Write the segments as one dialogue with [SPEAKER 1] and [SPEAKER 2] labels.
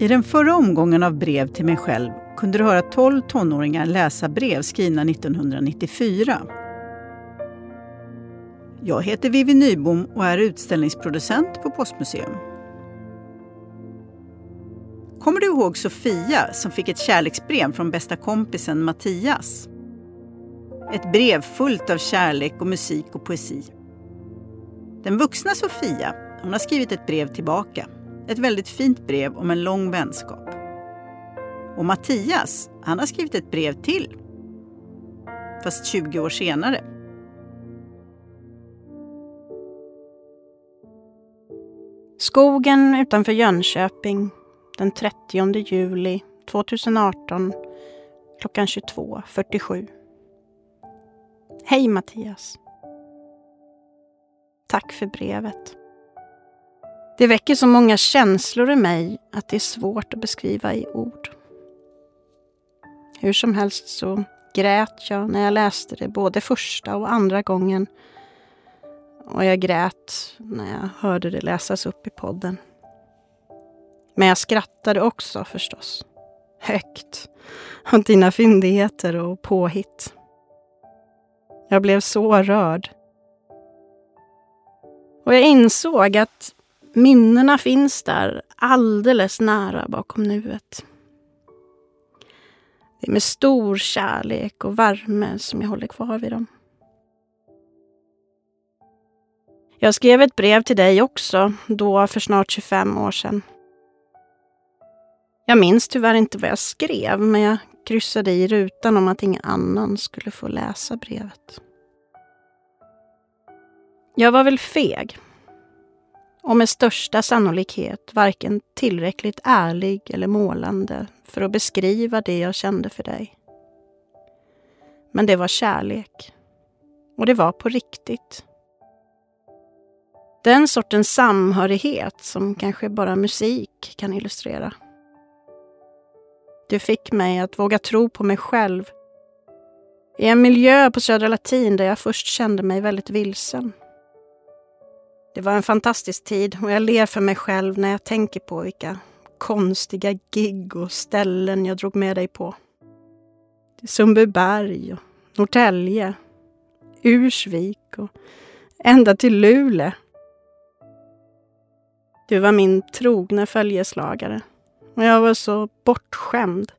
[SPEAKER 1] I den förra omgången av brev till mig själv kunde du höra 12 tonåringar läsa brev skrivna 1994. Jag heter Vivi Nybom och är utställningsproducent på Postmuseum. Kommer du ihåg Sofia som fick ett kärleksbrev från bästa kompisen Mattias? Ett brev fullt av kärlek och musik och poesi. Den vuxna Sofia hon har skrivit ett brev tillbaka. Ett väldigt fint brev om en lång vänskap. Och Mattias, han har skrivit ett brev till. Fast 20 år senare.
[SPEAKER 2] Skogen utanför Jönköping den 30 juli 2018 klockan 22.47. Hej Mattias. Tack för brevet. Det väcker så många känslor i mig att det är svårt att beskriva i ord. Hur som helst så grät jag när jag läste det både första och andra gången. Och jag grät när jag hörde det läsas upp i podden. Men jag skrattade också förstås. Högt. Åt dina fyndigheter och påhitt. Jag blev så rörd. Och jag insåg att minnena finns där alldeles nära bakom nuet. Det är med stor kärlek och värme som jag håller kvar vid dem. Jag skrev ett brev till dig också, då för snart 25 år sedan. Jag minns tyvärr inte vad jag skrev, men jag kryssade i rutan om att ingen annan skulle få läsa brevet. Jag var väl feg. Och med största sannolikhet varken tillräckligt ärlig eller målande för att beskriva det jag kände för dig. Men det var kärlek. Och det var på riktigt. Den sortens samhörighet som kanske bara musik kan illustrera. Du fick mig att våga tro på mig själv i en miljö på Södra Latin där jag först kände mig väldigt vilsen. Det var en fantastisk tid och jag ler för mig själv när jag tänker på vilka konstiga gig och ställen jag drog med dig på. Sundbyberg och Norrtälje, Ursvik och ända till Luleå. Du var min trogna följeslagare och jag var så bortskämd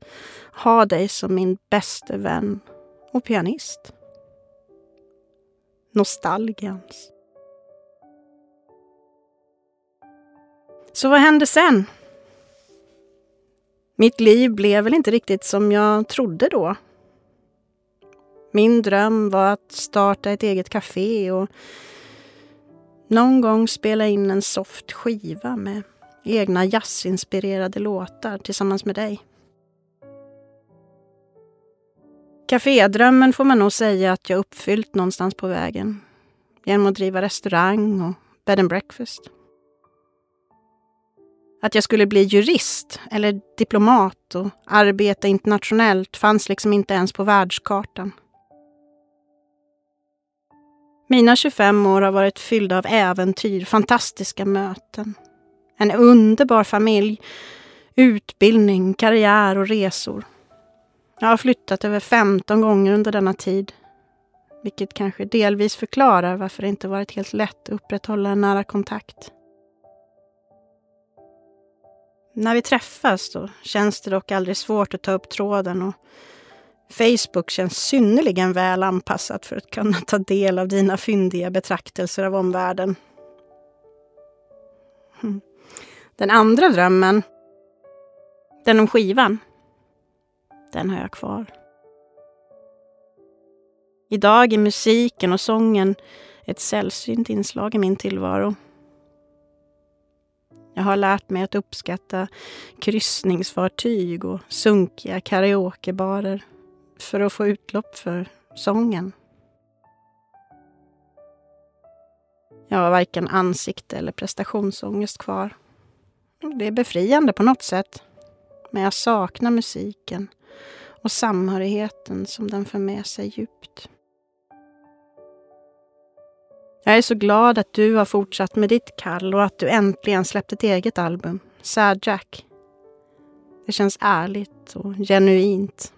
[SPEAKER 2] ha dig som min bäste vän och pianist. Nostalgians. Så vad hände sen? Mitt liv blev väl inte riktigt som jag trodde då. Min dröm var att starta ett eget café och någon gång spela in en soft skiva med egna jazzinspirerade låtar tillsammans med dig. Cafédrömmen får man nog säga att jag uppfyllt någonstans på vägen. Genom att driva restaurang och bed and breakfast. Att jag skulle bli jurist eller diplomat och arbeta internationellt fanns liksom inte ens på världskartan. Mina 25 år har varit fyllda av äventyr, fantastiska möten. En underbar familj, utbildning, karriär och resor. Jag har flyttat över 15 gånger under denna tid. Vilket kanske delvis förklarar varför det inte varit helt lätt att upprätthålla en nära kontakt. När vi träffas då känns det dock aldrig svårt att ta upp tråden och Facebook känns synnerligen väl anpassat för att kunna ta del av dina fyndiga betraktelser av omvärlden. Hmm. Den andra drömmen, den om skivan, den har jag kvar. Idag är musiken och sången ett sällsynt inslag i min tillvaro. Jag har lärt mig att uppskatta kryssningsfartyg och sunkiga karaokebarer för att få utlopp för sången. Jag har varken ansikte eller prestationsångest kvar. Det är befriande på något sätt. Men jag saknar musiken och samhörigheten som den för med sig djupt. Jag är så glad att du har fortsatt med ditt kall och att du äntligen släppt ett eget album, Sad Jack. Det känns ärligt och genuint.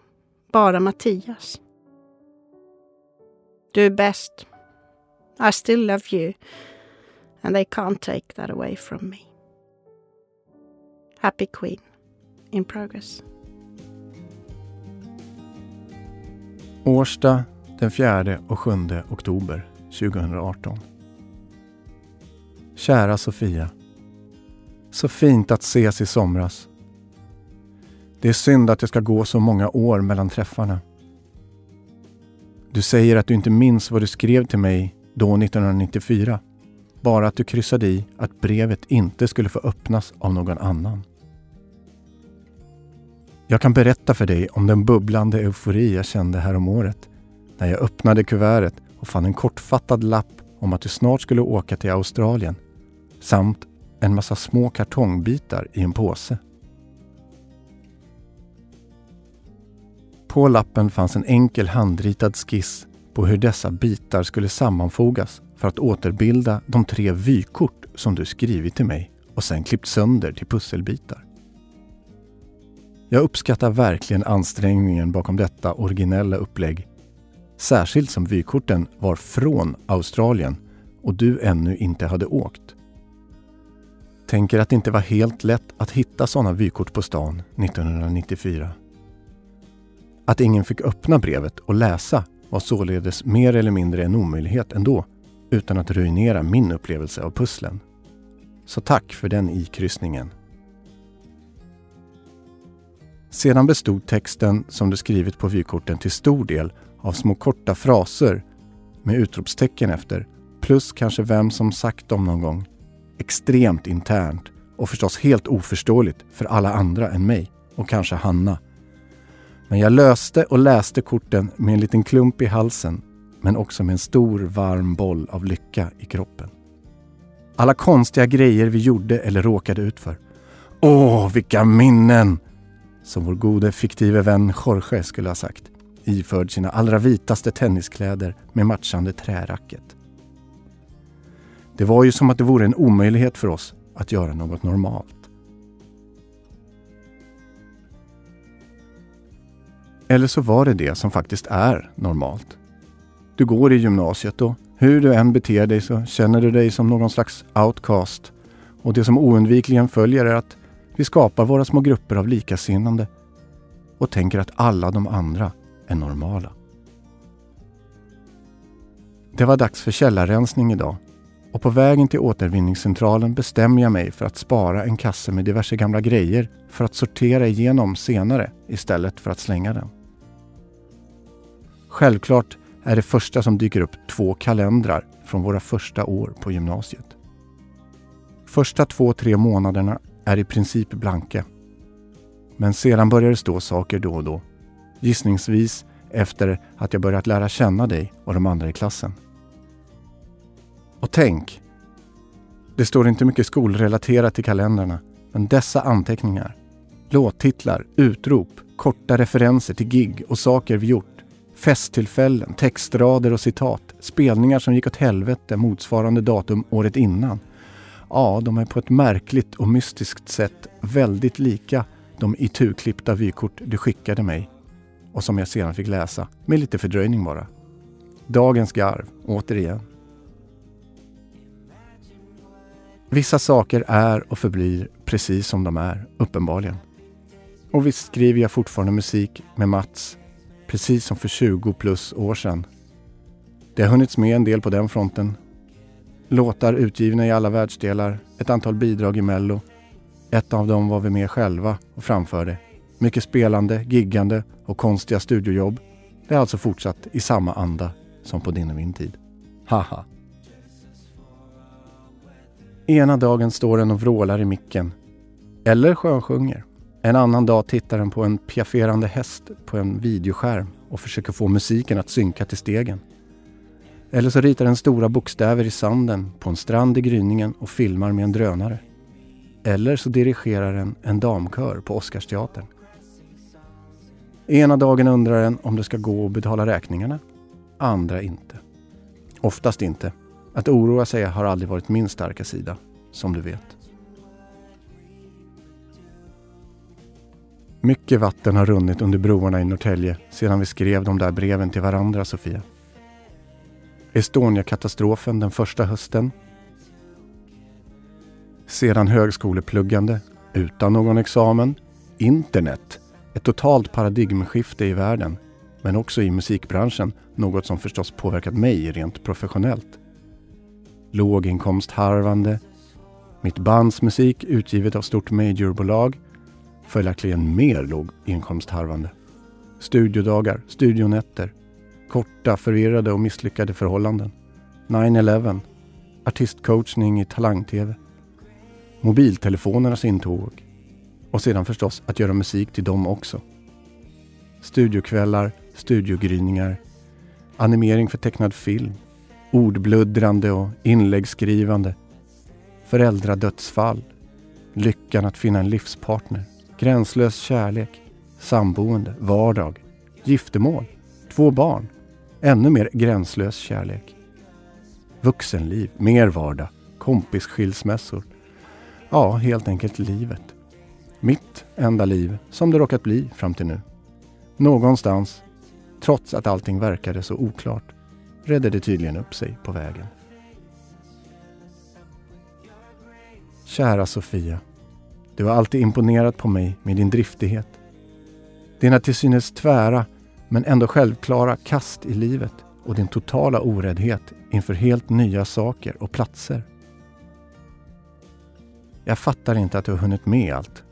[SPEAKER 2] Bara Mattias. Du är bäst. I still love you. And they can't take that away from me. Happy Queen. In progress.
[SPEAKER 3] Årsta den 4 och 7 oktober 2018. Kära Sofia. Så fint att ses i somras. Det är synd att det ska gå så många år mellan träffarna. Du säger att du inte minns vad du skrev till mig då 1994. Bara att du kryssade i att brevet inte skulle få öppnas av någon annan. Jag kan berätta för dig om den bubblande eufori jag kände häromåret när jag öppnade kuvertet och fann en kortfattad lapp om att du snart skulle åka till Australien samt en massa små kartongbitar i en påse. På lappen fanns en enkel handritad skiss på hur dessa bitar skulle sammanfogas för att återbilda de tre vykort som du skrivit till mig och sen klippt sönder till pusselbitar. Jag uppskattar verkligen ansträngningen bakom detta originella upplägg. Särskilt som vykorten var från Australien och du ännu inte hade åkt. Tänker att det inte var helt lätt att hitta sådana vykort på stan 1994. Att ingen fick öppna brevet och läsa var således mer eller mindre en omöjlighet ändå, utan att ruinera min upplevelse av pusslen. Så tack för den ikryssningen. Sedan bestod texten som du skrivit på vykorten till stor del av små korta fraser med utropstecken efter, plus kanske vem som sagt dem någon gång. Extremt internt och förstås helt oförståeligt för alla andra än mig och kanske Hanna. Men jag löste och läste korten med en liten klump i halsen men också med en stor varm boll av lycka i kroppen. Alla konstiga grejer vi gjorde eller råkade ut för. Åh, vilka minnen! Som vår gode fiktive vän Jorge skulle ha sagt. Iförd sina allra vitaste tenniskläder med matchande träracket. Det var ju som att det vore en omöjlighet för oss att göra något normalt. Eller så var det det som faktiskt är normalt. Du går i gymnasiet och hur du än beter dig så känner du dig som någon slags outcast. Och det som oundvikligen följer är att vi skapar våra små grupper av likasinnande och tänker att alla de andra är normala. Det var dags för källarrensning idag och på vägen till återvinningscentralen bestämmer jag mig för att spara en kasse med diverse gamla grejer för att sortera igenom senare istället för att slänga den. Självklart är det första som dyker upp två kalendrar från våra första år på gymnasiet. Första två, tre månaderna är i princip blanka. Men sedan börjar det stå saker då och då. Gissningsvis efter att jag börjat lära känna dig och de andra i klassen. Och tänk! Det står inte mycket skolrelaterat i kalendrarna, men dessa anteckningar, låttitlar, utrop, korta referenser till gig och saker vi gjort, festtillfällen, textrader och citat, spelningar som gick åt helvete motsvarande datum året innan. Ja, de är på ett märkligt och mystiskt sätt väldigt lika de ituklippta vykort du skickade mig och som jag sedan fick läsa, med lite fördröjning bara. Dagens garv, återigen. Vissa saker är och förblir precis som de är, uppenbarligen. Och visst skriver jag fortfarande musik med Mats, precis som för 20 plus år sedan. Det har hunnits med en del på den fronten. Låtar utgivna i alla världsdelar, ett antal bidrag i Mello. Ett av dem var vi med själva och framförde. Mycket spelande, giggande och konstiga studiojobb. Det har alltså fortsatt i samma anda som på din och min tid. Haha. Ena dagen står den och vrålar i micken. Eller sjösjunger. En annan dag tittar den på en piafferande häst på en videoskärm och försöker få musiken att synka till stegen. Eller så ritar den stora bokstäver i sanden på en strand i gryningen och filmar med en drönare. Eller så dirigerar den en damkör på Oscarsteatern. Ena dagen undrar den om det ska gå att betala räkningarna. Andra inte. Oftast inte. Att oroa sig har aldrig varit min starka sida, som du vet. Mycket vatten har runnit under broarna i Norrtälje sedan vi skrev de där breven till varandra, Sofia. Estonia-katastrofen den första hösten. Sedan högskolepluggande, utan någon examen. Internet, ett totalt paradigmskifte i världen, men också i musikbranschen, något som förstås påverkat mig rent professionellt. Låginkomstharvande, mitt bands musik utgivet av stort majorbolag, följaktligen mer låginkomstharvande. Studiodagar, studionätter, korta, förvirrade och misslyckade förhållanden. 9-11, artistcoachning i talang-tv, mobiltelefonernas intåg. Och sedan förstås att göra musik till dem också. Studiokvällar, studiogryningar, animering för tecknad film, Ordbluddrande och inläggsskrivande, föräldradödsfall, lyckan att finna en livspartner, gränslös kärlek, samboende, vardag, giftermål, två barn, ännu mer gränslös kärlek. Vuxenliv, mer vardag, kompisskilsmässor. Ja, helt enkelt livet. Mitt enda liv som det råkat bli fram till nu. Någonstans, trots att allting verkade så oklart, redde det tydligen upp sig på vägen. Kära Sofia. Du har alltid imponerat på mig med din driftighet. Dina till synes tvära, men ändå självklara kast i livet och din totala oräddhet inför helt nya saker och platser. Jag fattar inte att du har hunnit med allt.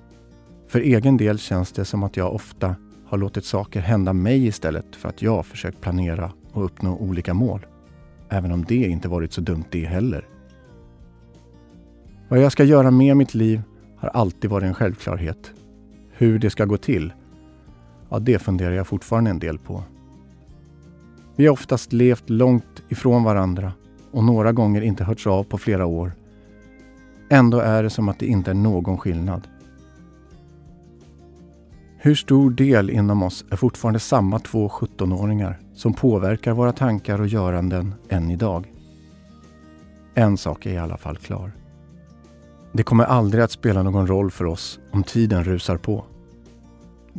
[SPEAKER 3] För egen del känns det som att jag ofta har låtit saker hända mig istället för att jag försökt planera och uppnå olika mål. Även om det inte varit så dumt det heller. Vad jag ska göra med mitt liv har alltid varit en självklarhet. Hur det ska gå till, ja det funderar jag fortfarande en del på. Vi har oftast levt långt ifrån varandra och några gånger inte hörts av på flera år. Ändå är det som att det inte är någon skillnad. Hur stor del inom oss är fortfarande samma två 17-åringar som påverkar våra tankar och göranden än idag? En sak är i alla fall klar. Det kommer aldrig att spela någon roll för oss om tiden rusar på.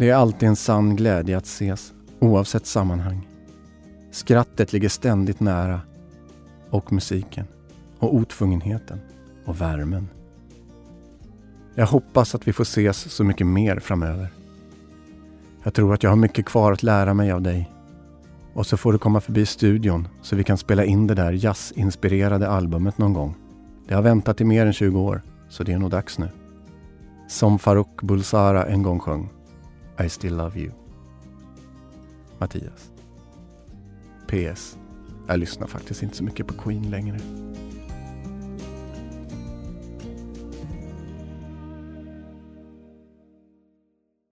[SPEAKER 3] Det är alltid en sann glädje att ses, oavsett sammanhang. Skrattet ligger ständigt nära. Och musiken. Och otvungenheten. Och värmen. Jag hoppas att vi får ses så mycket mer framöver. Jag tror att jag har mycket kvar att lära mig av dig. Och så får du komma förbi studion så vi kan spela in det där jazzinspirerade albumet någon gång. Det har väntat i mer än 20 år, så det är nog dags nu. Som Farouk Bulsara en gång sjöng. I still love you. Mattias. PS. Jag lyssnar faktiskt inte så mycket på Queen längre.